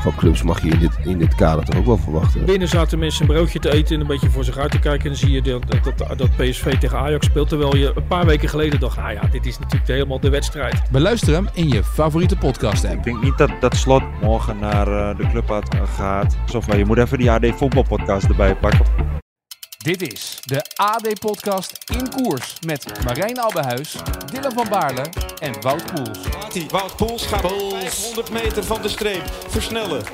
van clubs mag je in dit, in dit kader toch ook wel verwachten. Binnen zaten mensen een broodje te eten en een beetje voor zich uit te kijken. En dan zie je dat, dat, dat PSV tegen Ajax speelt. Terwijl je een paar weken geleden dacht, nou ja, dit is natuurlijk helemaal de wedstrijd. Beluister hem in je favoriete podcast app. Ik denk niet dat, dat Slot morgen naar uh, de club gaat. Of je moet even die AD voetbalpodcast erbij pakken. Dit is de AD-podcast in koers met Marijn Abbehuis, Dylan van Baarle en Wout Poels. Wout Poels gaat Poels. 500 meter van de streep versnellen.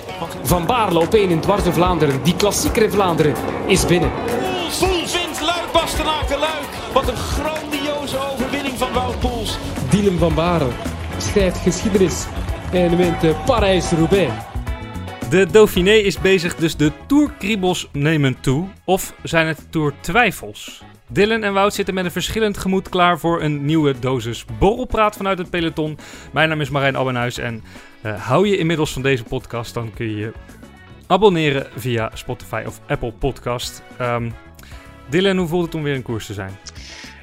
Van Baarle op 1 in dwars Vlaanderen. Die klassieker in Vlaanderen is binnen. Poels, Poels wint Luik Bastenaken Luik. Wat een grandioze overwinning van Wout Poels. Dylan van Baarle schrijft geschiedenis en wint Parijs-Roubaix. De Dauphiné is bezig, dus de Tourkriebels nemen toe. Of zijn het Tour-twijfels? Dylan en Wout zitten met een verschillend gemoed klaar voor een nieuwe dosis borrelpraat vanuit het peloton. Mijn naam is Marijn Abbenhuis en uh, hou je inmiddels van deze podcast, dan kun je je abonneren via Spotify of Apple Podcast. Um, Dylan, hoe voelt het om weer in koers te zijn?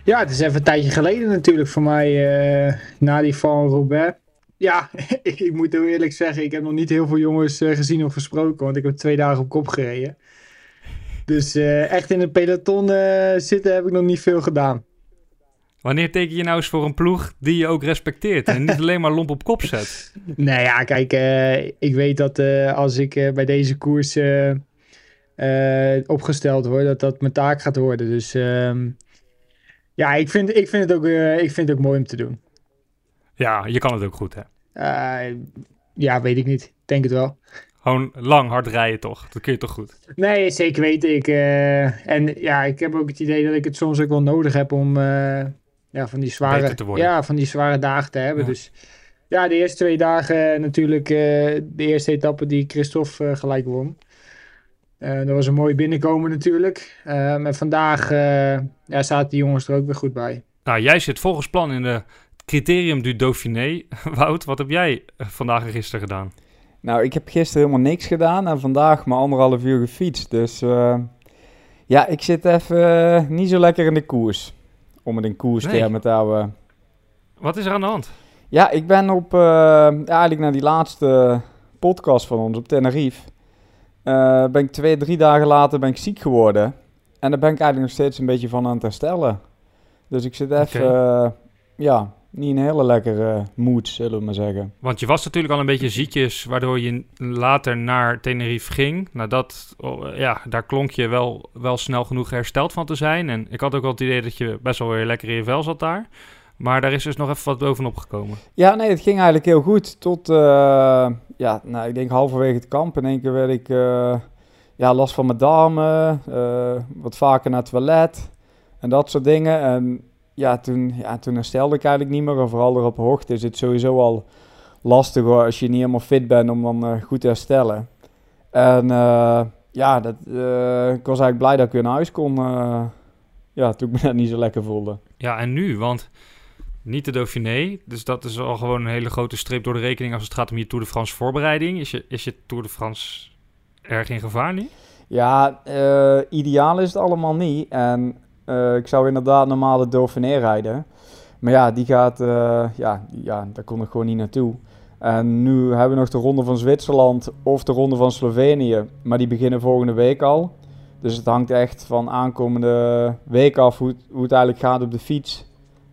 Ja, het is even een tijdje geleden natuurlijk voor mij uh, na die van Robert. Ja, ik, ik, moet heel eerlijk zeggen, ik heb nog niet heel veel jongens uh, gezien of gesproken, want ik heb twee dagen op kop gereden. Dus uh, echt in het peloton uh, zitten heb ik nog niet veel gedaan. Wanneer teken je nou eens voor een ploeg die je ook respecteert en niet alleen maar lomp op kop zet? nou ja, kijk, ik weet dat als ik bij deze koers opgesteld word, dat dat mijn taak gaat worden. Dus ehm, ja, ik vind, ik, vind het ook, ik vind het ook mooi om te doen. Ja, je kan het ook goed, hè? Uh, ja, weet ik niet. Denk het wel. Gewoon lang hard rijden, toch? Dat kun je toch goed? Nee, zeker weten. Ik, uh, en ja, ik heb ook het idee dat ik het soms ook wel nodig heb om uh, ja, van, die zware, ja, van die zware dagen te hebben. Ja. Dus ja, de eerste twee dagen natuurlijk de eerste etappe die Christophe gelijk won. dat was een mooi binnenkomen natuurlijk. maar vandaag ja, zaten die jongens er ook weer goed bij. Nou, jij zit volgens plan in de criterium du Dauphiné. Wout, wat heb jij vandaag en gisteren gedaan? Nou, ik heb gisteren helemaal niks gedaan en vandaag maar anderhalf uur gefietst. Dus uh, ja, ik zit even uh, niet zo lekker in de koers. Om het in koerstermen nee. te houden. Wat is er aan de hand? Ja, ik ben op, uh, eigenlijk naar die laatste podcast van ons op Tenerife. ben ik twee, drie dagen later ben ik ziek geworden. En daar ben ik eigenlijk nog steeds een beetje van aan het herstellen. Dus ik zit even, okay. ja, niet een hele lekkere mood, zullen we maar zeggen. Want je was natuurlijk al een beetje ziekjes, waardoor je later naar Tenerife ging. Nou, dat, ja, daar klonk je wel, wel snel genoeg hersteld van te zijn. En ik had ook wel het idee dat je best wel weer lekker in je vel zat daar. Maar daar is dus nog even wat bovenop gekomen. Ja, nee, het ging eigenlijk heel goed. Tot, uh, ja, nou, ik denk halverwege het kamp. In één keer werd ik, uh, ja, last van mijn darmen. Uh, wat vaker naar het toilet. En dat soort dingen. En ja, toen, ja, toen herstelde ik eigenlijk niet meer. En vooral er op hoogte is het sowieso al lastig hoor, als je niet helemaal fit bent om dan uh, goed te herstellen. En uh, ja, dat, uh, ik was eigenlijk blij dat ik weer naar huis kon. ja, toen ik me net niet zo lekker voelde. Ja, en nu? Want niet de Dauphiné. Dus dat is al gewoon een hele grote streep door de rekening als het gaat om je Tour de France voorbereiding. Is je, is je Tour de France erg in gevaar nu? Ja, ideaal is het allemaal niet. En uh, ik zou inderdaad normaal de Dauphiné rijden. Maar ja, die gaat, uh, ja, ja, daar kon ik gewoon niet naartoe. En nu hebben we nog de Ronde van Zwitserland of de Ronde van Slovenië. Maar die beginnen volgende week al. Dus het hangt echt van aankomende week af hoe, hoe het eigenlijk gaat op de fiets.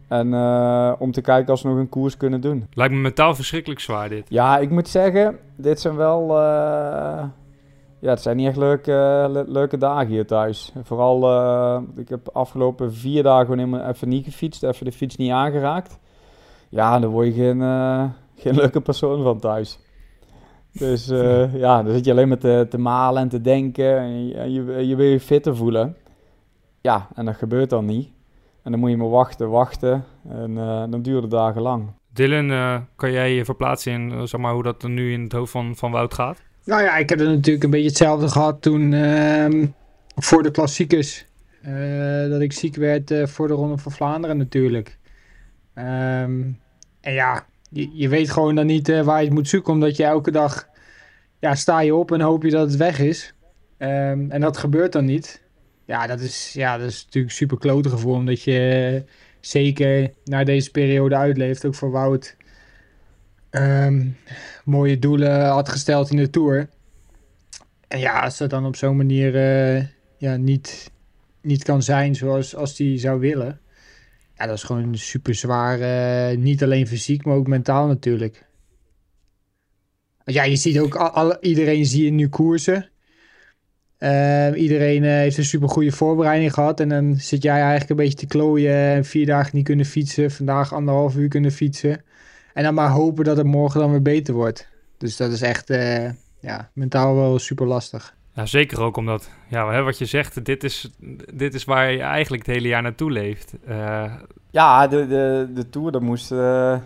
En uh, om te kijken als we nog een koers kunnen doen. Lijkt me mentaal verschrikkelijk zwaar dit. Ja, ik moet zeggen, dit zijn wel ja, het zijn niet echt leuke, le leuke dagen hier thuis. Vooral, uh, ik heb afgelopen vier dagen gewoon even niet gefietst, even de fiets niet aangeraakt. Ja, dan word je geen, uh, geen leuke persoon van thuis. Dus uh, ja, dan zit je alleen maar te, te malen en te denken en je, je, je wil je fitter voelen. Ja, en dat gebeurt dan niet. En dan moet je maar wachten, wachten en dan duurt het dagen lang. Dylan, kan jij je verplaatsen in zeg maar, hoe dat er nu in het hoofd van, van Wout gaat? Nou ja, ik heb het natuurlijk een beetje hetzelfde gehad toen uh, voor de klassiekers. Uh, dat ik ziek werd uh, voor de Ronde van Vlaanderen natuurlijk. Um, en ja, je, weet gewoon dan niet waar je het moet zoeken, omdat je elke dag ja, sta je op en hoop je dat het weg is. Ehm, en dat gebeurt dan niet. Ja, dat is, ja, dat is natuurlijk super klote gevoel, omdat je zeker naar deze periode uitleeft, ook voor Wout, ehm, mooie doelen had gesteld in de Tour. En ja, als dat dan op zo'n manier uh, ja, niet, niet kan zijn zoals als die zou willen. Ja, dat is gewoon super zwaar. Uh, niet alleen fysiek, maar ook mentaal natuurlijk. Ja, je ziet ook al, iedereen zie je nu koersen. Uh, iedereen uh, heeft een super goede voorbereiding gehad. En dan zit jij eigenlijk een beetje te klooien. En vier dagen niet kunnen fietsen. Vandaag anderhalf uur kunnen fietsen. En dan maar hopen dat het morgen dan weer beter wordt. Dus dat is echt uh, ja, mentaal wel super lastig. Ja, zeker ook omdat, ja, wat je zegt, dit is, dit is waar je eigenlijk het hele jaar naartoe leeft. Ja, de, de, de Tour, daar moest,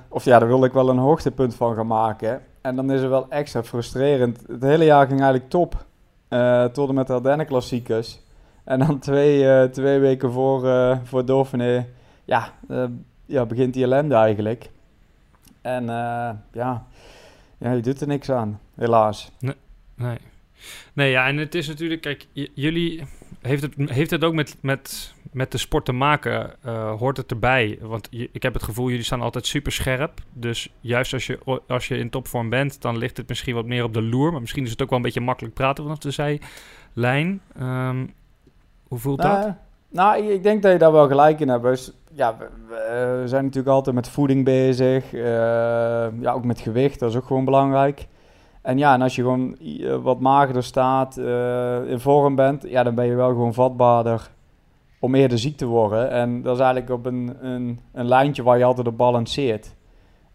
of ja, daar wilde ik wel een hoogtepunt van gaan maken. En dan is het wel extra frustrerend. Het hele jaar ging eigenlijk top. Uh, tot en met de Ardennen klassiekers. En dan twee, uh, twee weken voor, uh, voor Dauphiné, ja, ja, begint die ellende eigenlijk. En ja, ja, je doet er niks aan, helaas. Nee, nee. Nee, ja, en het is natuurlijk, kijk, jullie, heeft het, heeft het ook met, met, met de sport te maken? Uh, hoort het erbij? Want je, ik heb het gevoel, jullie staan altijd super scherp. Dus juist als je, als je in topvorm bent, dan ligt het misschien wat meer op de loer. Maar misschien is het ook wel een beetje makkelijk praten vanaf de zijlijn. Um, hoe voelt dat? Nou, ik denk dat je daar wel gelijk in hebt. Ja, we, zijn natuurlijk altijd met voeding bezig. Uh, ja, ook met gewicht, dat is ook gewoon belangrijk. En ja, en als je gewoon eh, wat magerder staat, uh, in vorm bent, ja, dan ben je wel gewoon vatbaarder om eerder ziek te worden. En dat is eigenlijk op een, een, een lijntje waar je altijd op balanceert.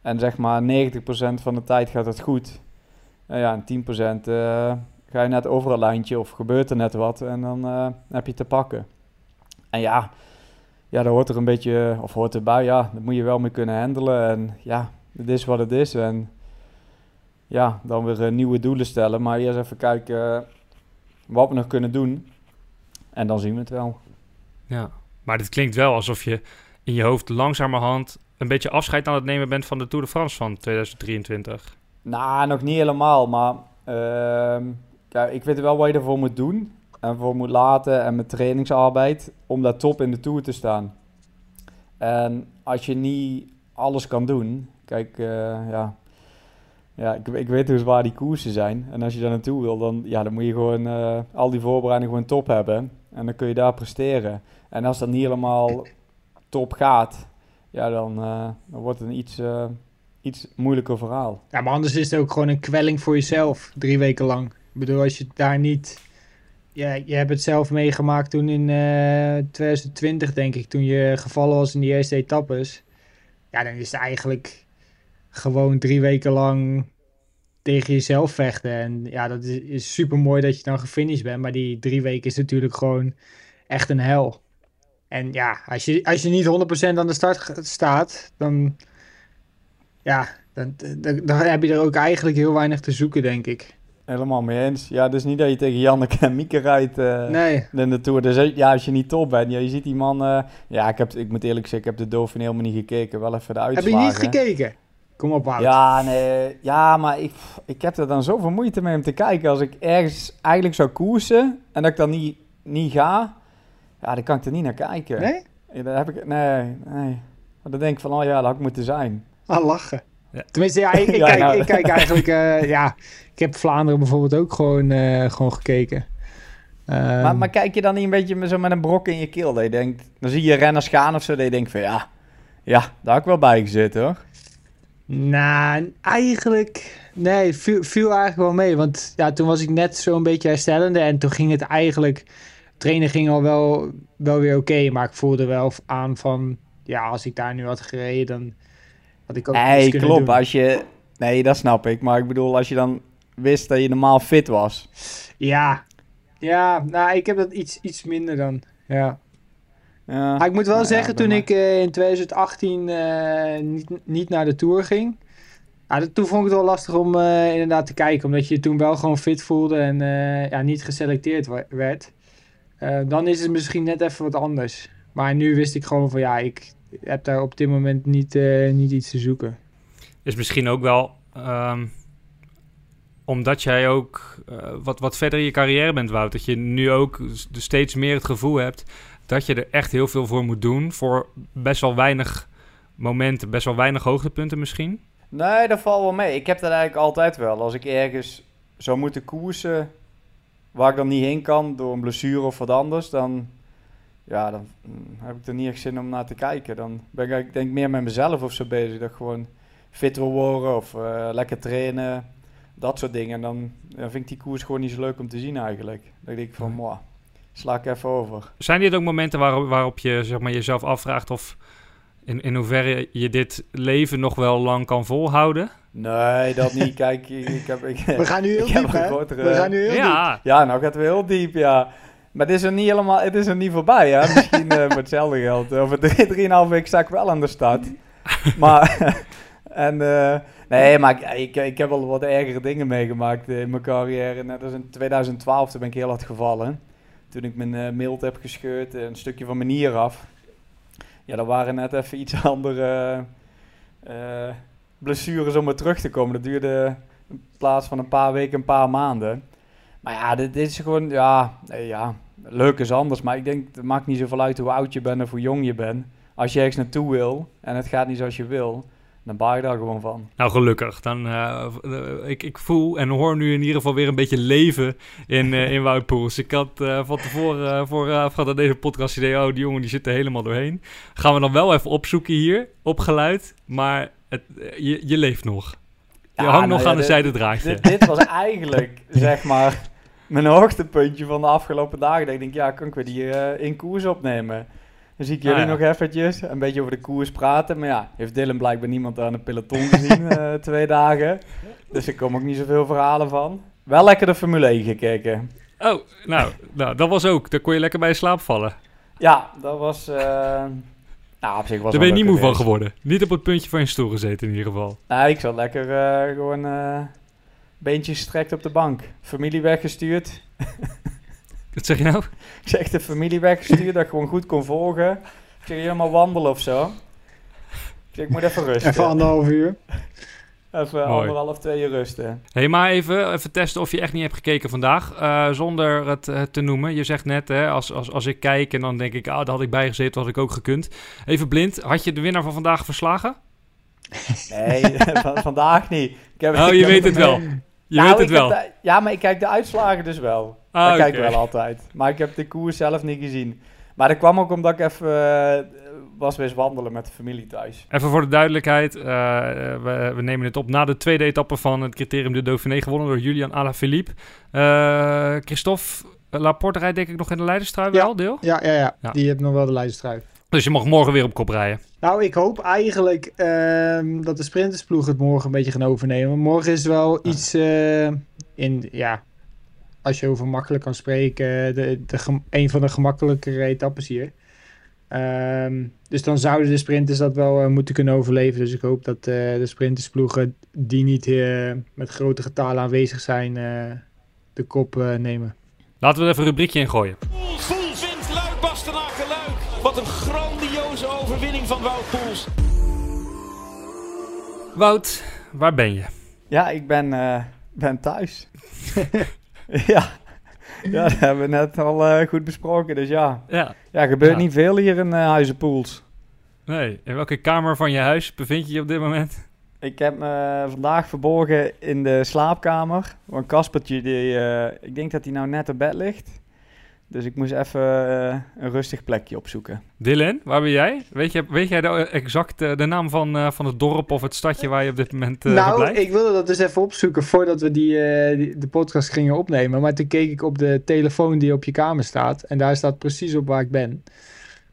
En zeg maar 90% van de tijd gaat het goed. En ja, en 10% uh, ga je net over een lijntje of gebeurt er net wat en dan heb je te pakken. En ja, ja, dat hoort er een beetje, of hoort erbij, ja, dat moet je wel mee kunnen handelen. En ja, het is wat het is. En ja, dan weer uh, nieuwe doelen stellen. Maar eerst even kijken uh, wat we nog kunnen doen. En dan zien we het wel. Ja, maar dit klinkt wel alsof je in je hoofd langzamerhand een beetje afscheid aan het nemen bent van de Tour de France van 2023. Nou, nog niet helemaal. Maar uh, kijk, ik weet wel wat je ervoor moet doen. En voor moet laten en met trainingsarbeid. Om daar top in de Tour te staan. En als je niet alles kan doen. Kijk, uh, ja, ja, ik, ik weet dus waar die koersen zijn. En als je daar naartoe wil, dan, ja, dan moet je gewoon uh, al die voorbereidingen gewoon top hebben. En dan kun je daar presteren. En als dat niet helemaal top gaat, ja, dan, uh, dan wordt het een iets, iets moeilijker verhaal. Ja, maar anders is het ook gewoon een kwelling voor jezelf, drie weken lang. Ik bedoel, als je daar niet... Ja, je hebt het zelf meegemaakt toen in 2020, denk ik, toen je gevallen was in die eerste etappes. Ja, dan is het eigenlijk gewoon drie weken lang tegen jezelf vechten. En ja, dat is, is super mooi dat je dan gefinished bent. Maar die drie weken is natuurlijk gewoon echt een hel. En ja, als je, als je niet 100% aan de start staat, dan, ja, dan, dan, dan, heb je er ook eigenlijk heel weinig te zoeken, denk ik. Helemaal mee eens. Ja, dus niet dat je tegen Janneke en Mieke rijdt uh, nee. in de Tour. Dus ja, als je niet top bent, ja, je ziet die man... Uh, ja, ik, heb, ik moet eerlijk zeggen, ik heb de Dauphin helemaal niet gekeken. Wel even de uitslagen. Heb je niet gekeken? Kom op, Wout. Ja, nee, ja, maar ik, ik heb er dan zoveel moeite mee om te kijken. Als ik ergens eigenlijk zou koersen en dat ik dan niet, niet ga, ja, dan kan ik er niet naar kijken. Nee? Ja, dan heb ik, nee, nee. Maar dan denk ik van, oh ja, dat had ik moeten zijn. Ah, lachen. Ja. Tenminste, ja, ik, ik, kijk, nou. ik kijk eigenlijk, uh, ja, ik heb Vlaanderen bijvoorbeeld ook gewoon, uh, gewoon gekeken. Um, maar, maar, kijk je dan niet een beetje zo met een brok in je keel? Dat je denkt, dan zie je renners gaan of zo, dat je denkt van, ja, ja, daar heb ik wel bij gezeten hoor. Nou, eigenlijk... Nee, viel, viel eigenlijk wel mee. Want ja, toen was ik net zo'n beetje herstellende. En toen ging het eigenlijk... Trainen ging al wel, wel weer oké. maar ik voelde wel aan van... Ja, als ik daar nu had gereden, dan had ik ook Nee, klopt. Als je... Nee, dat snap ik. Maar ik bedoel, als je dan wist dat je normaal fit was. Ja. Ja, nou, ik heb dat iets, iets minder dan. Ja. Ja, maar ik moet wel zeggen, toen ik uh, in 2018 uh, eh, niet, niet naar de Tour ging... Ja, toen vond ik het wel lastig om uh, inderdaad te kijken. Omdat je toen wel gewoon fit voelde en ja, niet geselecteerd werd. dan is het misschien net even wat anders. Maar nu wist ik gewoon van ja, ik heb daar op dit moment niet, niet iets te zoeken. is misschien ook wel ehm, omdat jij ook uh, wat, wat verder in je carrière bent, Wout. Dat je nu ook steeds meer het gevoel hebt dat je er echt heel veel voor moet doen. Voor best wel weinig momenten, best wel weinig hoogtepunten misschien. Nee, dat valt wel mee. Ik heb dat eigenlijk altijd wel. Als ik ergens zou moeten koersen waar ik dan niet heen kan door een blessure of wat anders, dan, ja, dan mm, heb ik er niet echt zin om naar te kijken. Dan ben ik denk meer met mezelf of zo bezig. Dat gewoon fit wil worden of uh, lekker trainen. Dat soort dingen. En dan, dan, vind ik die koers gewoon niet zo leuk om te zien eigenlijk. Dan denk ik van, moi, sla ik even over. Zijn dit ook momenten waarop, waarop je zeg maar, jezelf afvraagt of in, in hoeverre je dit leven nog wel lang kan volhouden? Nee, dat niet. Kijk, ik, heb... Ik, We gaan nu heel diep, hè? Grotere... We gaan nu heel ja. diep. Ja, nou gaat het weer heel diep, ja. Maar het is er niet helemaal... Het is er niet voorbij, hè? Misschien uh, voor hetzelfde geld. Over drie, drieënhalf week sta ik wel aan de start. maar... en... Uh, nee, maar ik, ik, ik, heb wel wat ergere dingen meegemaakt in mijn carrière. Net als in 2012, toen ben ik heel hard gevallen. Toen ik mijn uh, mild heb gescheurd, een stukje van mijn nier af. Ja, dat waren net even iets andere blessures om er terug te komen. Dat duurde in plaats van een paar weken, een paar maanden. Maar ja, dit, dit is gewoon, ja, nee, ja, leuk is anders. Maar ik denk, het maakt niet zoveel uit hoe oud je bent of hoe jong je bent. Als je ergens naartoe wil en het gaat niet zoals je wil, dan baal je daar gewoon van. Nou, gelukkig. Dan, uh, ik, ik voel en hoor nu in ieder geval weer een beetje leven in, uh, in Wout Poels. Ik had uh, van tevoren, voorafgaand aan deze podcast, idee, oh, die jongen die zit er helemaal doorheen. Gaan we dan wel even opzoeken hier, op geluid. Maar het, je, je leeft nog. Je ja, hangt nou nog ja, aan de zijde draadje. Dit, dit was eigenlijk, zeg maar, mijn hoogtepuntje van de afgelopen dagen. ik denk, ja, kan ik weer die in koers opnemen? Dan zie ik jullie ah, nog eventjes een beetje over de koers praten. Maar ja, heeft Dylan blijkbaar niemand aan de peloton gezien uh, twee dagen. Dus ik kom ook niet zoveel verhalen van. Wel lekker de Formule 1 gekeken. Oh, nou, nou dat was ook. Daar kon je lekker bij slaap vallen. Ja, dat was... Uh, nou, op zich was Daar ben je niet moe van geworden. Niet op het puntje van je stoel gezeten in ieder geval. Nou, ik zat lekker uh, gewoon beentjes strekt op de bank. Familie weggestuurd. Wat zeg je nou? Ik zeg de familie weggestuurd, dat ik gewoon goed kon volgen. Ik zeg helemaal wandelen of zo. Ik zeg, ik moet even rusten. Even anderhalf uur. Even Mooi. anderhalf, twee uur rusten. Hé, hey, maar even, even testen of je echt niet hebt gekeken vandaag. Uh, zonder het uh, te noemen. Je zegt net, hè, als, als, als ik kijk en dan denk ik... Ah, daar had ik bijgezeten, dat had ik ook gekund. Even blind, had je de winnaar van vandaag verslagen? Nee, van, vandaag niet. Ik heb, oh, je weet het wel. Je nou, weet het wel. ja, maar ik kijk de uitslagen dus wel. Ah, dat kijk ik wel altijd. Maar ik heb de koers zelf niet gezien. Maar dat kwam ook omdat ik even uh, was wees wandelen met de familie thuis. Even voor de duidelijkheid. Uh, we, we, nemen het op na de tweede etappe van het criterium de Dauphiné. Gewonnen door Julian Alaphilippe. Uh, Christophe Laporte rijdt denk ik nog in de leiderstrui ja. wel, deel? Ja, ja, ja, ja. Die heeft nog wel de leiderstrui. Dus je mag morgen weer op kop rijden. Nou, ik hoop eigenlijk uh, dat de sprintersploeg het morgen een beetje gaan overnemen. Morgen is wel iets uh, in, ja, als je over makkelijk kan spreken, de, de, een van de gemakkelijkere etappes hier. Um, dus dan zouden de sprinters dat wel uh, moeten kunnen overleven. Dus ik hoop dat uh, de sprintersploegen die niet uh, met grote getalen aanwezig zijn, de kop nemen. Laten we er even een rubriekje in gooien. Wat een grandioze overwinning van Wout Poels. Wout, waar ben je? Ja, ik ben, ben thuis. ja. ja, dat hebben we net al uh, goed besproken. Dus ja, ja. ja gebeurt ja. niet veel hier in uh, Huizenpoels. Nee, in welke kamer van je huis bevind je je op dit moment? Ik heb me vandaag verborgen in de slaapkamer. Want Kaspertje, die, uh, ik denk dat hij nou net op bed ligt. Dus ik moest even uh, een rustig plekje opzoeken. Dylan, waar ben jij? Weet, je, weet jij de, exact uh, de naam van, uh, van het dorp of het stadje waar je op dit moment uh, Nou, verblijft? ik wilde dat dus even opzoeken voordat we die, die, de podcast gingen opnemen. Maar toen keek ik op de telefoon die op je kamer staat. En daar staat precies op waar ik ben.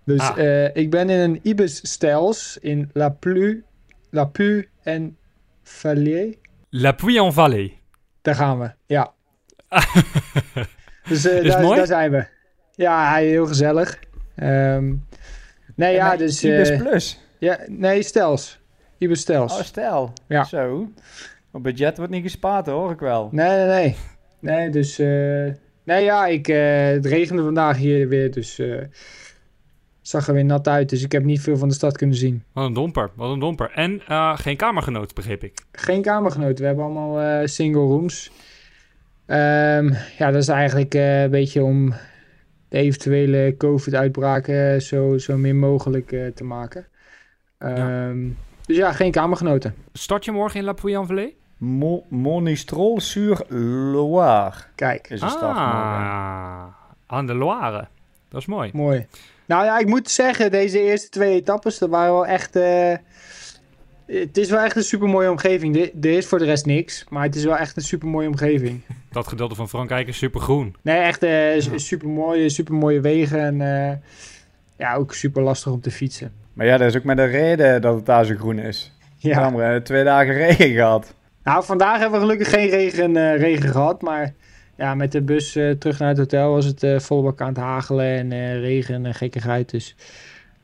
Dus ah. ik ben in een Ibis Stels in La Plu, La Pu en Vallée. La Puy-en-Vallée. Daar gaan we, ja. Dus uh, daar, daar, zijn we. Ja, heel gezellig. Um, nee, ja, dus... Ibis uh, Plus? Ja, nee, Stels. Ibis Stels. Oh, stel. Ja. Zo. Op budget wordt niet gespaard, hoor ik wel. Nee, nee, nee. Nee, dus... Uh, nee, ja, ik, het regende vandaag hier weer, dus... zag er weer nat uit. Dus ik heb niet veel van de stad kunnen zien. Wat een domper, wat een domper. En uh, geen kamergenoot, begreep ik. Geen kamergenoot. We hebben allemaal uh, single rooms. Um, ja, dat is eigenlijk uh, een beetje om de eventuele COVID-uitbraken zo, zo min mogelijk te maken. Um, ja. Dus ja, geen kamergenoten. Start je morgen in La Pouillan-Vallée? Mo Monistrol sur Loire. Kijk. Is de ah, aan de Loire. Dat is mooi. Mooi. Nou ja, ik moet zeggen, deze eerste twee etappes, dat waren wel echt... Uh, het is wel echt een super mooie omgeving. Er is voor de rest niks, maar het is wel echt een super mooie omgeving. Dat gedeelte van Frankrijk is super groen. Nee, echt uh, ja. super mooie, super mooie wegen en uh, ja, ook super lastig om te fietsen. Maar ja, dat is ook met de reden dat het daar zo groen is. Ja. We hebben twee dagen regen gehad. Nou, vandaag hebben we gelukkig geen regen, regen gehad, maar ja, met de bus uh, terug naar het hotel was het uh, volle bak aan het hagelen en uh, regen en gekkigheid. Dus.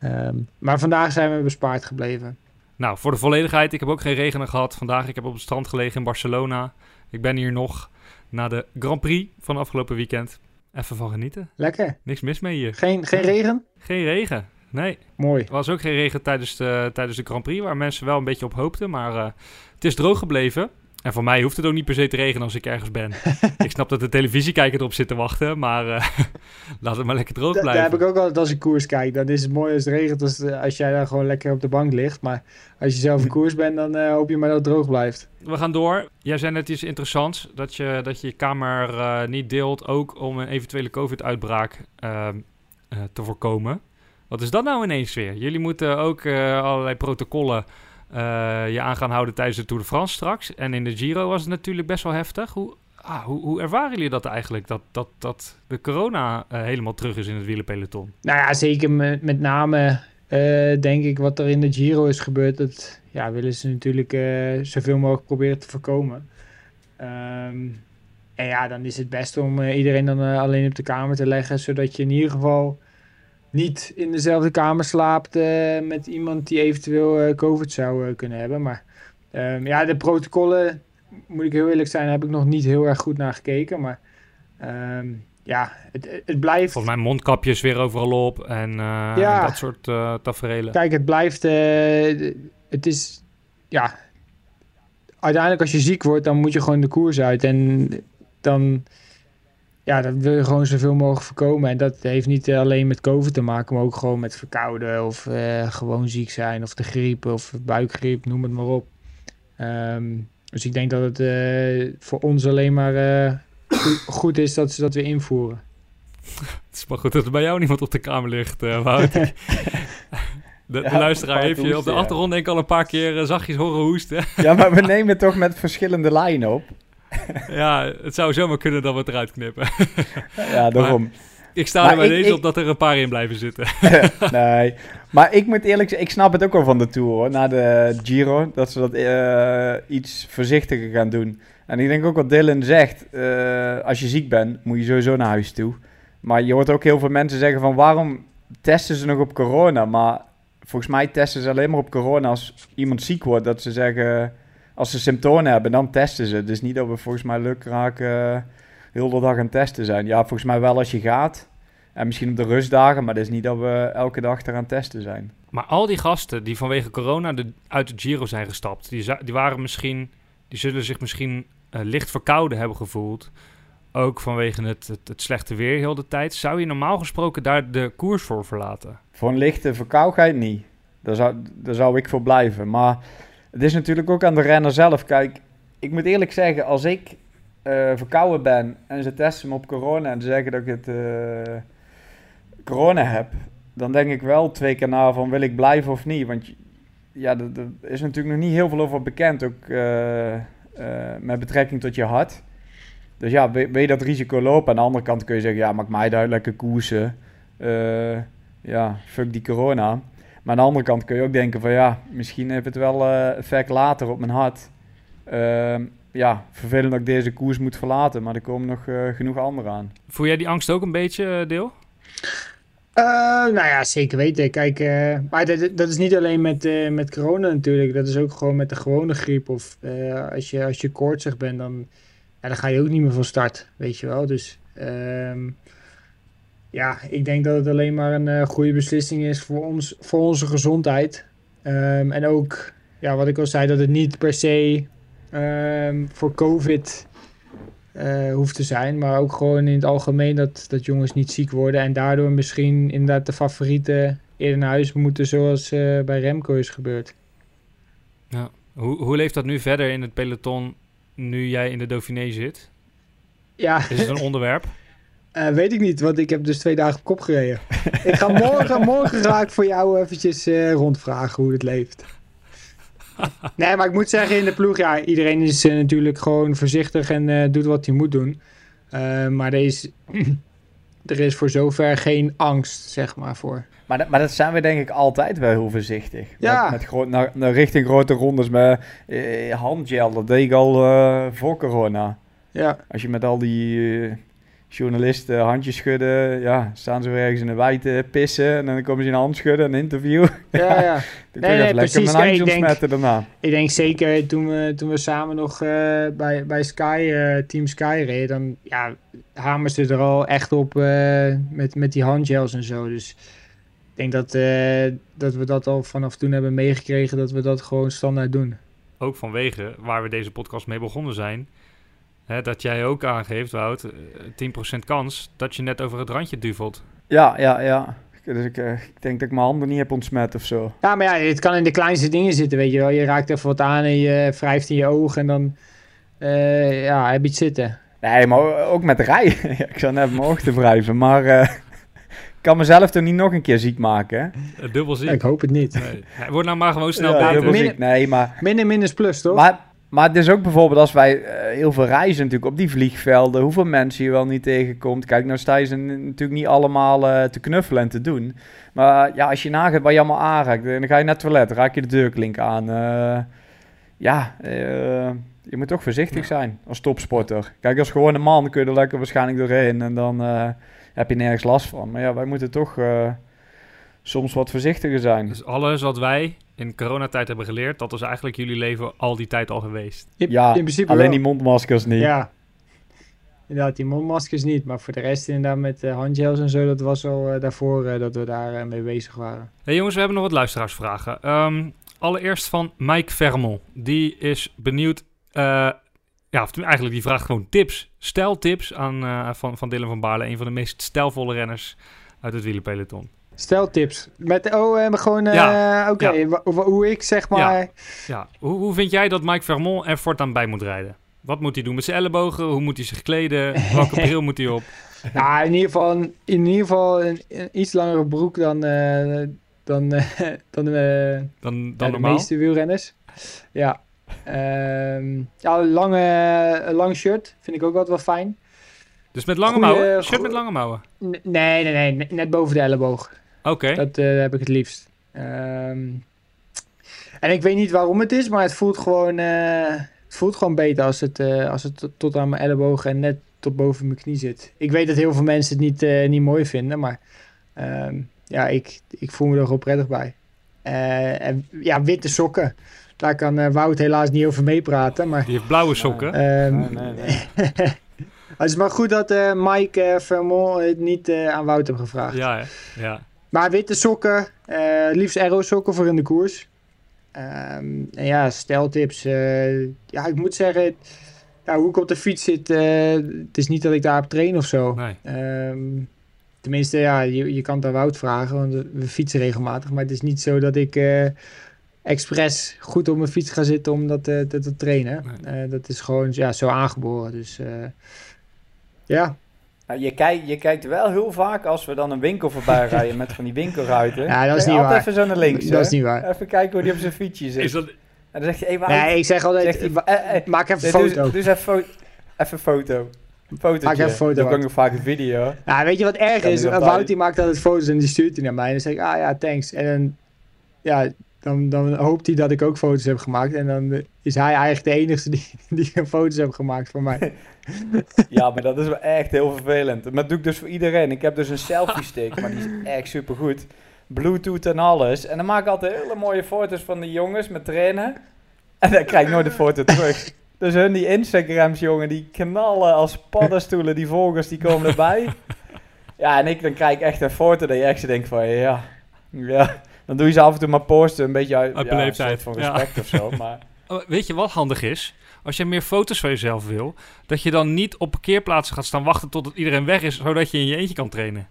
Um, maar vandaag zijn we bespaard gebleven. Nou, voor de volledigheid, ik heb ook geen regen gehad. Vandaag, ik heb op het strand gelegen in Barcelona. Ik ben hier nog na de Grand Prix van afgelopen weekend. Even van genieten. Lekker. Niks mis mee hier. Geen, geen regen? Geen regen, nee. Mooi. Er was ook geen regen tijdens de, tijdens de Grand Prix, waar mensen wel een beetje op hoopten. Maar het is droog gebleven. En voor mij hoeft het ook niet per se te regenen als ik ergens ben. ik snap dat de televisiekijker erop zit te wachten, maar uh, laat het maar lekker droog blijven. Daar heb ik ook altijd als ik koers kijk. Dan is het mooi als het regent als, eh, als jij daar gewoon lekker op de bank ligt. Maar als je zelf in koers bent, dan uh, hoop je maar dat het droog blijft. We gaan door. Jij zei net iets interessants, dat je dat je, je kamer uh, niet deelt, ook om een eventuele COVID-uitbraak ehm, te voorkomen. Wat is dat nou ineens weer? Jullie moeten ook allerlei protocollen uh, je aan gaan houden tijdens de Tour de France straks. En in de Giro was het natuurlijk best wel heftig. Hoe, ah, hoe, hoe ervaren jullie dat eigenlijk? Dat, dat, dat de corona uh, helemaal terug is in het wielerpeloton? Nou ja, zeker met, met name uh, denk ik wat er in de Giro is gebeurd. Dat ja, willen ze natuurlijk zoveel mogelijk proberen te voorkomen. Um, en ja, dan is het best om iedereen dan alleen op de kamer te leggen. Zodat je in ieder geval niet in dezelfde kamer slaapt uh, met iemand die eventueel uh, COVID zou uh, kunnen hebben. Maar um, ja, de protocollen, moet ik heel eerlijk zijn, heb ik nog niet heel erg goed naar gekeken. Maar um, ja, het, het blijft... Volgens mij mondkapjes weer overal op en, ja, en dat soort tafereelen. Kijk, het blijft... het is... Ja, uiteindelijk als je ziek wordt, dan moet je gewoon de koers uit. En dan ja, dat wil je gewoon zoveel mogelijk voorkomen. En dat heeft niet alleen met COVID te maken, maar ook gewoon met verkouden of uh, gewoon ziek zijn of de griep of buikgriep, noem het maar op. Um, dus ik denk dat het uh, voor ons alleen maar uh, goed, is dat ze dat weer invoeren. Het is maar goed dat er bij jou niemand op de kamer ligt, Wout. De, de ja, luisteraar heeft je op de achtergrond denk ik al een paar keer zachtjes horen hoesten. ja, maar we nemen toch met verschillende lijnen op. ja, het zou zomaar kunnen dat we het eruit knippen. ja, daarom. ik sta er bij deze op dat er een paar in blijven zitten. nee, maar ik moet eerlijk zeggen, ik snap het ook wel van de Tour hoor. Na de Giro, dat ze dat uh, iets voorzichtiger gaan doen. En ik denk ook wat Dylan zegt, uh, als je ziek bent, moet je sowieso naar huis toe. Maar je hoort ook heel veel mensen zeggen van waarom testen ze nog op corona? Maar volgens mij testen ze alleen maar op corona als iemand ziek wordt. Dat ze zeggen, als ze symptomen hebben, dan testen ze. Dus niet dat we volgens mij lukraak uh, heel de dag aan het testen zijn. Ja, volgens mij wel als je gaat. En misschien op de rustdagen, maar dat is niet dat we elke dag eraan testen zijn. Maar al die gasten die vanwege corona de, uit de Giro zijn gestapt, die, die waren misschien, die zullen zich misschien uh, licht verkouden hebben gevoeld. Ook vanwege het, het, het, slechte weer heel de tijd. Zou je normaal gesproken daar de koers voor verlaten? Voor een lichte verkoudheid niet. Daar zou, daar zou ik voor blijven. Maar het is natuurlijk ook aan de renner zelf. Kijk, ik moet eerlijk zeggen, als ik uh, verkouden ben en ze testen me op corona en ze zeggen dat ik het uh, corona heb, dan denk ik wel twee keer na van wil ik blijven of niet. Want ja, er, is natuurlijk nog niet heel veel over bekend, ook uh, met betrekking tot je hart. Dus ja, wil, je dat risico lopen? Aan de andere kant kun je zeggen, ja, maak mij lekker koersen. ja, fuck die corona. Maar aan de andere kant kun je ook denken van ja, misschien heeft het wel uh, effect later op mijn hart. Uh, ja, vervelend dat ik deze koers moet verlaten, maar er komen nog uh, genoeg anderen aan. Voel jij die angst ook een beetje, eh, Deel? nou ja, zeker weten. Kijk, maar dat, dat, is niet alleen met, met corona natuurlijk. Dat is ook gewoon met de gewone griep. Of als, je, als je koortsig bent, dan, ja, dan ga je ook niet meer van start, weet je wel. Dus ehm, ja, ik denk dat het alleen maar een uh, goede beslissing is voor, ons, voor onze gezondheid. Um, en ook, ja, wat ik al zei, dat het niet per se um, voor COVID uh, hoeft te zijn. Maar ook gewoon in het algemeen dat, dat jongens niet ziek worden. En daardoor misschien inderdaad de favorieten eerder naar huis moeten, zoals uh, bij Remco is gebeurd. Ja. Hoe, hoe leeft dat nu verder in het peloton nu jij in de Dauphiné zit? Ja. Is het een onderwerp? Uh, weet ik niet, want ik heb dus twee dagen op kop gereden. ik ga morgen, morgen ga ik voor jou eventjes uh, rondvragen hoe het leeft. nee, maar ik moet zeggen in de ploeg, ja, iedereen is uh, natuurlijk gewoon voorzichtig en doet wat hij moet doen. maar er is, er is voor zover geen angst, zeg maar, voor. Maar, dat, maar dat zijn we denk ik altijd wel heel voorzichtig. Ja. Met, met naar, naar richting grote rondes met handgel, dat deed ik al voor corona. Ja. Als je met al die journalisten handjes schudden. Ja, staan ze weer ergens in de wei te pissen. En dan komen ze in een hand schudden, een interview. Ja, ja. nee, nee, nee precies. Mijn handje ontsmetten daarna. Ik denk zeker toen we, toen we samen nog uh, bij, bij Sky, uh, Team Sky reden, dan ja, hameren ze er al echt op uh, met, met die handgels en zo. Dus ik denk dat, dat we dat al vanaf toen hebben meegekregen, dat we dat gewoon standaard doen. Ook vanwege waar we deze podcast mee begonnen zijn Hè, dat jij ook aangeeft, Wout, 10% eh, kans dat je net over het randje duvelt. Ja, ja, ja. Dus ik, uh, ik, denk dat ik mijn handen niet heb ontsmet of zo. Ja, maar ja, het kan in de kleinste dingen zitten, weet je wel. Je raakt even wat aan en je wrijft in je ogen en dan uh, ja, heb je het zitten. Nee, maar ook met rijden. ik zou net mijn ogen te wrijven, maar uh, ik kan mezelf toch niet nog een keer ziek maken. Dubbel ziek. ik hoop het niet. Nee. Word nou maar gewoon snel ja, Dubbel ziek, nee, maar... Min minus plus, toch? Maar maar het is ook bijvoorbeeld als wij uh, heel veel reizen natuurlijk op die vliegvelden, hoeveel mensen je wel niet tegenkomt. Kijk, nou sta je ze natuurlijk niet allemaal uh, te knuffelen en te doen. Maar ja, als je nagaat waar je allemaal aanraakt, dan ga je naar het toilet, raak je de deurklink aan. Ja, je moet toch voorzichtig zijn als topsporter. Kijk, als gewone man kun je er lekker waarschijnlijk doorheen en dan heb je nergens last van. Maar ja, wij moeten toch soms wat voorzichtiger zijn. Dus alles wat wij in coronatijd hebben geleerd, dat is eigenlijk jullie leven al die tijd al geweest. ja, in principe alleen die mondmaskers niet. Ja, inderdaad, die mondmaskers niet. Maar voor de rest inderdaad met uh, handgels en zo, dat was al uh, daarvoor uh, dat we daar mee bezig waren. Hey jongens, we hebben nog wat luisteraarsvragen. Um, allereerst van Mike Vermel. Die is benieuwd... ja, eigenlijk die vraagt gewoon tips. Steltips aan, van, van Dylan van Baarle. Een van de meest stijlvolle renners uit het wielerpeloton. Steltips. Met, oh, gewoon, uh, ja, oké, okay. ja. hoe ik zeg maar... Ja, ja. Hoe, hoe vind jij dat Mike Vermont er voortaan bij moet rijden? Wat moet hij doen met zijn ellebogen? Hoe moet hij zich kleden? Welke bril moet hij op? Ja, in ieder geval, in ieder geval een, een iets langere broek dan, uh, dan, dan, dan, dan de meeste wielrenners. Ja. Um, ja, lange, lang shirt vind ik ook altijd wel fijn. Dus met lange Goeie, mouwen? Shirt met lange mouwen? Nee, nee, nee. Net boven de elleboog. Oké. Dat uh, heb ik het liefst. Um, en ik weet niet waarom het is, maar het voelt gewoon, uh, het voelt gewoon beter als het, uh, als het tot aan mijn elleboog en net tot boven mijn knie zit. Ik weet dat heel veel mensen het niet, niet mooi vinden, maar um, ja, ik, ik voel me er gewoon prettig bij. en ja, witte sokken. Daar kan Wout helaas niet over meepraten. Maar, Die heeft blauwe sokken. Um, nee, nee. het is maar goed dat uh, Mike uh, Vermont het niet uh, aan Wout heeft gevraagd. Ja, ja. Maar witte sokken, liefst aero sokken voor in de koers. Um, en ja, steltips. ja, ik moet zeggen, ja, hoe ik op de fiets zit, het is niet dat ik daarop train of zo. Nee. Um, tenminste, ja, je, je kan het aan Wout vragen, want we fietsen regelmatig. Maar het is niet zo dat ik expres goed op mijn fiets ga zitten om dat te, te, trainen. Nee. dat is gewoon ja, zo aangeboren. Dus ja. Nou, je, kijkt, je kijkt wel heel vaak als we dan een winkel voorbij rijden met van die winkelruiten. Ja, dat is niet waar. even zo naar links. Dat is niet waar. Even kijken hoe die op zijn fietsje zit. Is dat... En dan zegt hij, hey, Nee, ik zeg altijd, zegt hij, eh, eh, maak even een foto. Dus, dus even, fo even foto. Een fotootje. Maak even een foto. Dan kan ik nog vaak een video. Ja, weet je wat erg is? Wout die maakt altijd foto's en die stuurt hij naar mij. En dan zeg ik, ah ja, thanks. En dan, ja, dan, dan hoopt hij dat ik ook foto's heb gemaakt. En dan is hij eigenlijk de enige die, die foto's heeft gemaakt voor mij. ja, maar dat is wel echt heel vervelend. Maar dat doe ik dus voor iedereen. Ik heb dus een selfie stick, maar die is echt super goed. Bluetooth en alles. En dan maak ik altijd hele mooie foto's van de jongens met trainen. En dan krijg ik nooit de foto terug. Dus hun, die Instagrams, jongen, die knallen als paddenstoelen. Die volgers, die komen erbij. Ja, en ik dan krijg ik echt een foto dat je echt denkt van, ja, ja. Dan doe je ze af en toe maar posten, een beetje uit, Uit ja, een beleefdheid. soort van respect of zo. Maar Oh, Weet je wat handig is? Als je meer foto's van jezelf wil, dat je dan niet op parkeerplaatsen gaat staan wachten totdat iedereen weg is, zodat je in je eentje kan trainen.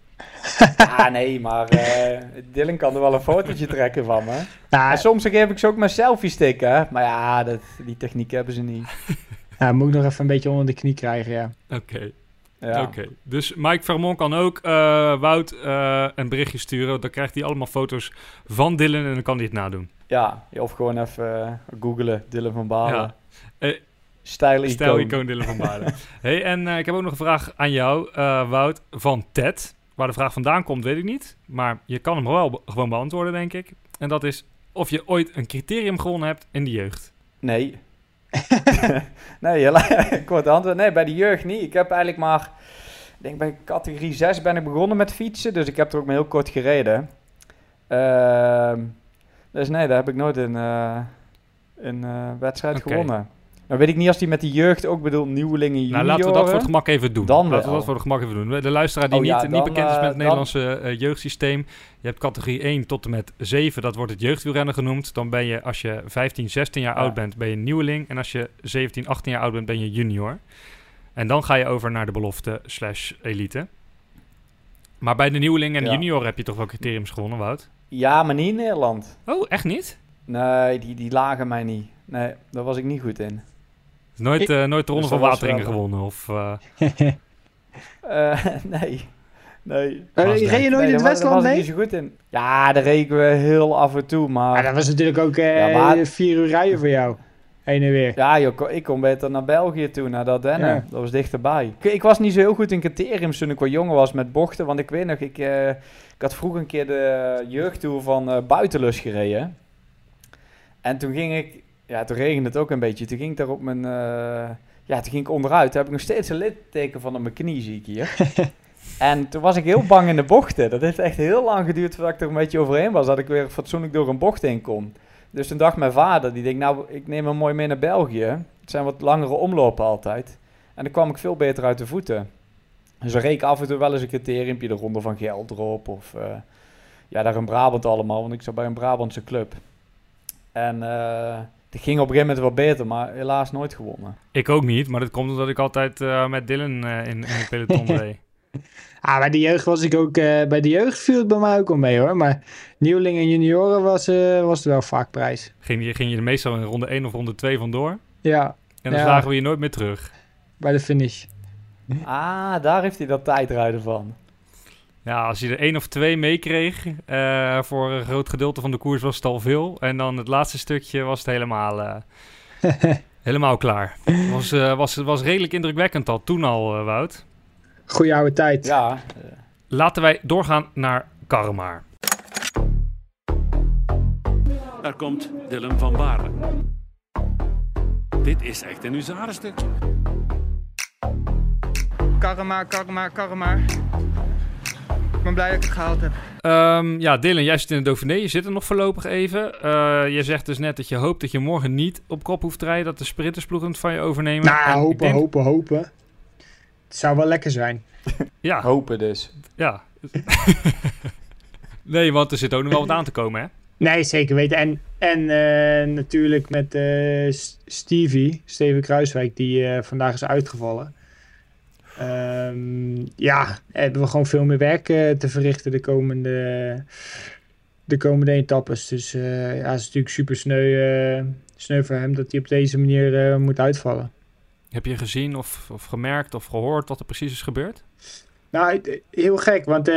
ja, nee, maar eh Dylan kan er wel een fotootje trekken van me. En soms geef ik ze ook mijn selfie sticken, hè. Maar ja, dat, die techniek hebben ze niet. Ja, moet ik nog even een beetje onder de knie krijgen, ja. Oké. Ja. Oké, dus Mike Vermont kan ook eh, Wout eh, een berichtje sturen. Dan krijgt hij allemaal foto's van Dylan en dan kan hij het nadoen. Ja, of gewoon even eh, googlen, Dylan van Balen. Ja. Eh, Stijl Stel icoon. icoon Dylan van Baarden. hey, en eh, ik heb ook nog een vraag aan jou, eh, Wout, van Ted. Waar de vraag vandaan komt, weet ik niet. Maar je kan hem wel be- gewoon beantwoorden, denk ik. En dat is of je ooit een criterium gewonnen hebt in de jeugd. Nee. nee, kort antwoord. Nee, bij de jeugd niet. Ik heb eigenlijk maar... Ik denk bij categorie 6 ben ik begonnen met fietsen. Dus ik heb er ook maar heel kort gereden. Ehm, dus nee, daar heb ik nooit een, een eh, wedstrijd gewonnen. Nou weet ik niet als die met de jeugd ook bedoelt nieuwelingen Nou, junioren. laten we dat voor het gemak even doen. Dan laten we dat voor het gemak even doen. De luisteraar die Oh ja, niet, niet bekend is met eh, het Nederlandse eh, jeugdsysteem. Je hebt categorie 1 tot en met 7, dat wordt het jeugdwielrennen genoemd. Dan ben je, als je 15, 16 jaar Ja. oud bent, ben je nieuweling. En als je 17, 18 jaar oud bent, ben je junior. En dan ga je over naar de belofte slash elite. Maar bij de nieuweling en Ja. junior heb je toch wel criteriums gewonnen, Wout? Ja, maar niet in Nederland. Oh, echt niet? Nee, die, die lagen mij niet. Nee, daar was ik niet goed in. Nooit, eh, nooit de ronde van dat Wateringen gewonnen? Of, eh, Eh, nee. Nee. Eh, reed je nooit Nee, in het Westland mee? zo goed in. Ja, daar reken we heel af en toe, maar... Maar dat was natuurlijk ook eh, Ja, maar- vier uur rijden voor jou. Heen en weer. Ja, joh, ik kom beter naar België toe, naar Dardenne. Ja. Dat was dichterbij. Ik, ik was niet zo heel goed in criteriums toen ik wat jonger was met bochten. Want ik weet nog, ik, eh, ik had vroeger een keer de jeugdtour van eh Buitenlus gereden. En toen ging ik... Ja, toen regende het ook een beetje. Toen ging ik daar op mijn... eh, ja, toen ging ik onderuit. Toen heb ik nog steeds een litteken van op mijn knie, zie ik hier. en toen was ik heel bang in de bochten. Dat heeft echt heel lang geduurd voordat ik er een beetje overheen was. Dat ik weer fatsoenlijk door een bocht heen kon. Dus toen dacht mijn vader, die denkt, nou, ik neem hem mooi mee naar België. Het zijn wat langere omlopen altijd. En dan kwam ik veel beter uit de voeten. Dus dan reed ik af en toe wel eens een criteriumpje de Ronde van Geldrop. Of eh, ja, daar in Brabant allemaal, want ik zat bij een Brabantse club. En eh het ging op een gegeven moment wel beter, maar helaas nooit gewonnen. ik ook niet, maar dat komt omdat ik altijd eh, met Dylan eh, in, in het peloton reed. Ah, bij de jeugd was ik ook... eh, bij de jeugd viel het bij mij ook wel mee hoor. Maar nieuweling en junioren was, eh was er wel vaak prijs. Ging je, ging je er meestal in ronde 1 of ronde 2 vandoor. Ja, En dan Ja. zagen we je nooit meer terug. bij de finish. Ah, daar heeft hij dat tijdrijden van. Ja, als je er één of twee meekreeg, eh voor een groot gedeelte van de koers was het al veel. En dan het laatste stukje was het helemaal, eh, helemaal klaar. Het was, eh, was, was redelijk indrukwekkend al, toen al, eh, Wout. Goeie oude tijd. Ja, Laten wij doorgaan naar Karmar. Daar komt Dylan van Baarle. Dit is echt een huzarenstuk. Karma, karma, karma. Ik ben blij dat ik het gehaald heb. Ehm, ja, Dylan, jij zit in de Dauphiné. Je zit er nog voorlopig even. Eh, je zegt dus net dat je hoopt dat je morgen niet op kop hoeft te rijden. Dat de sprintersploegen het van je overnemen. En Nou, hopen, denk- hopen, hopen. Het zou wel lekker zijn. Ja, hopen dus. ja. nee, want er zit ook nog wel wat aan te komen, hè? Nee, zeker weten. En, en eh, natuurlijk met eh, Stevie, Steven Kruiswijk, die eh, vandaag is uitgevallen. Ehm, ja, hebben we gewoon veel meer werk eh, te verrichten de komende, de komende etappes. Dus eh, ja, het is natuurlijk super sneu, eh, sneu voor hem dat hij op deze manier moet uitvallen. Heb je gezien of, of gemerkt of gehoord wat er precies is gebeurd? Nou, heel gek, want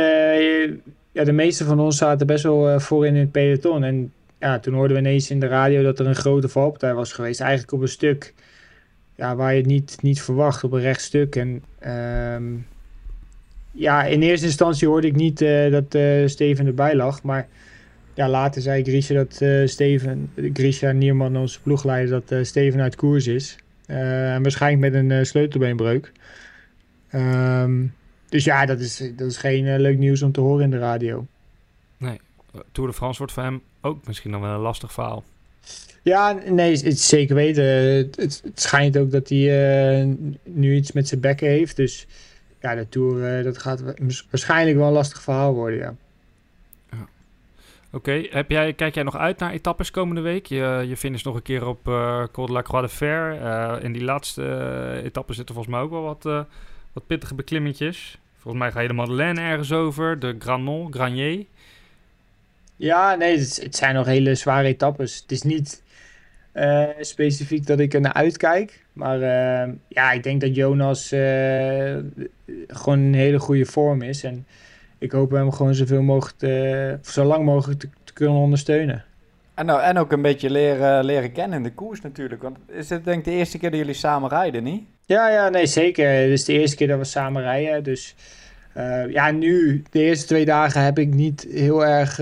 ja, de meeste van ons zaten best wel voorin in het peloton. En ja, toen hoorden we ineens in de radio dat er een grote valpartij was geweest. Eigenlijk op een stuk ja, waar je het niet, niet verwacht, op een rechtstuk. En ehm, ja, in eerste instantie hoorde ik niet eh, dat eh, Steven erbij lag. Maar ja, later zei Grisha dat eh, Steven, Grisha Nierman, onze ploegleider, dat Steven uit koers is. Waarschijnlijk met een sleutelbeenbreuk. Ehm, dus ja, dat is, dat is geen leuk nieuws om te horen in de radio. Nee. Tour de France wordt voor hem ook misschien dan wel een lastig verhaal. Ja, nee, het zeker weten. Het, het, het schijnt ook dat hij eh, nu iets met zijn bekken heeft. Dus ja, de Tour, dat gaat waarschijnlijk wel een lastig verhaal worden, ja. Oké, heb jij, kijk jij nog uit naar etappes komende week? Je, je finish nog een keer op uh, Col de la Croix de Fer. In die laatste etappe zitten volgens mij ook wel wat, wat pittige beklimmetjes. Volgens mij ga je de Madeleine ergens over, de Granon, Granier. Ja, nee, het, het, zijn nog hele zware etappes. Het is niet specifiek dat ik er naar uitkijk. Maar ja, ik denk dat Jonas gewoon een hele goede vorm is. En ik hoop hem gewoon zoveel mogelijk, zo lang mogelijk te, te, kunnen ondersteunen. En, nou, en ook een beetje leren, leren kennen in de koers natuurlijk. Want is het denk ik de eerste keer dat jullie samen rijden, niet? Ja, ja, nee, zeker. Het is de eerste keer dat we samen rijden. Dus ja, nu, de eerste twee dagen heb ik niet heel erg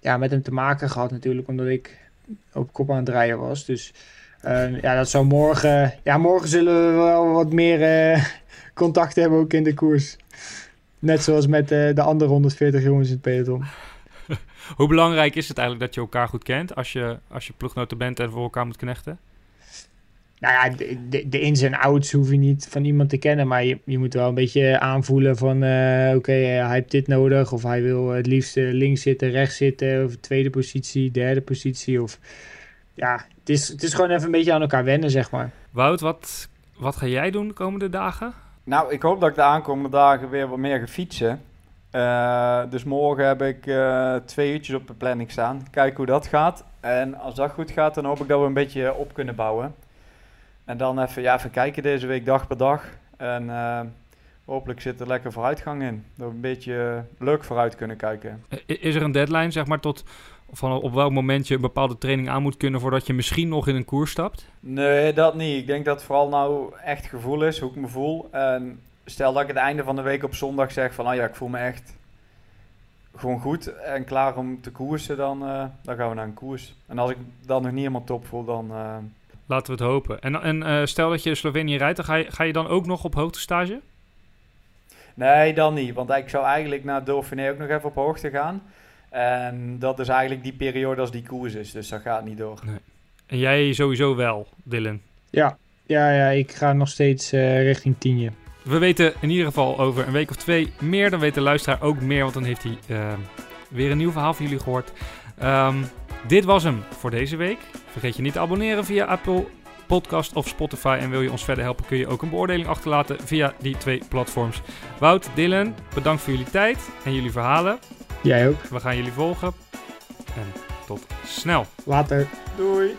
ja, met hem te maken gehad natuurlijk. Omdat ik op kop aan het rijden was. Dus uh, ja, dat zou morgen... Ja, morgen zullen we wel wat meer contact hebben ook in de koers. Net zoals met uh, de andere 140 jongens in het peloton. Hoe belangrijk is het eigenlijk dat je elkaar goed kent als je, als je bent en voor elkaar moet knechten? Nou ja, de, de, de, ins en outs hoef je niet van iemand te kennen, maar je, je moet wel een beetje aanvoelen van uh, oké, okay, uh, hij heeft dit nodig of hij wil het liefst links zitten, rechts zitten of tweede positie, derde positie of ja, het is, het is gewoon even een beetje aan elkaar wennen, zeg maar. Wout, wat, wat ga jij doen de komende dagen? Nou, ik hoop dat ik de aankomende dagen weer wat meer ga fietsen. Uh, dus morgen heb ik uh, twee uurtjes op de planning staan. Kijken hoe dat gaat. En als dat goed gaat, dan hoop ik dat we een beetje op kunnen bouwen. En dan even, ja, even kijken deze week dag per dag. En uh, hopelijk zit er lekker vooruitgang in. Dat we een beetje leuk vooruit kunnen kijken. Is er een deadline, zeg maar, tot van op welk moment je een bepaalde training aan moet kunnen voordat je misschien nog in een koers stapt? Nee, dat niet. Ik denk dat het vooral nou echt gevoel is, hoe ik me voel. En stel dat ik het einde van de week op zondag zeg van, oh ja, ik voel me echt gewoon goed en klaar om te koersen, dan, uh, dan gaan we naar een koers. En als ik dan nog niet helemaal top voel, dan... Uh... Laten we het hopen. En, en uh, stel dat je Slovenië rijdt, dan ga je, ga je dan ook nog op hoogtestage? Nee, dan niet. Want ik zou eigenlijk naar Dauphiné ook nog even op hoogte gaan. En dat is eigenlijk die periode als die koers is. Dus dat gaat niet door. Nee. En jij sowieso wel, Dylan? Ja, ja, ja ik ga nog steeds uh, richting tienje. We weten in ieder geval over een week of twee meer. Dan weet de luisteraar ook meer, want dan heeft hij uh, weer een nieuw verhaal van jullie gehoord. Um, dit was hem voor deze week. Vergeet je niet te abonneren via Apple Podcast of Spotify. En wil je ons verder helpen, kun je ook een beoordeling achterlaten via die twee platforms. Wout, Dylan, bedankt voor jullie tijd en jullie verhalen. Jij ook. We gaan jullie volgen. En tot snel. Later. Doei.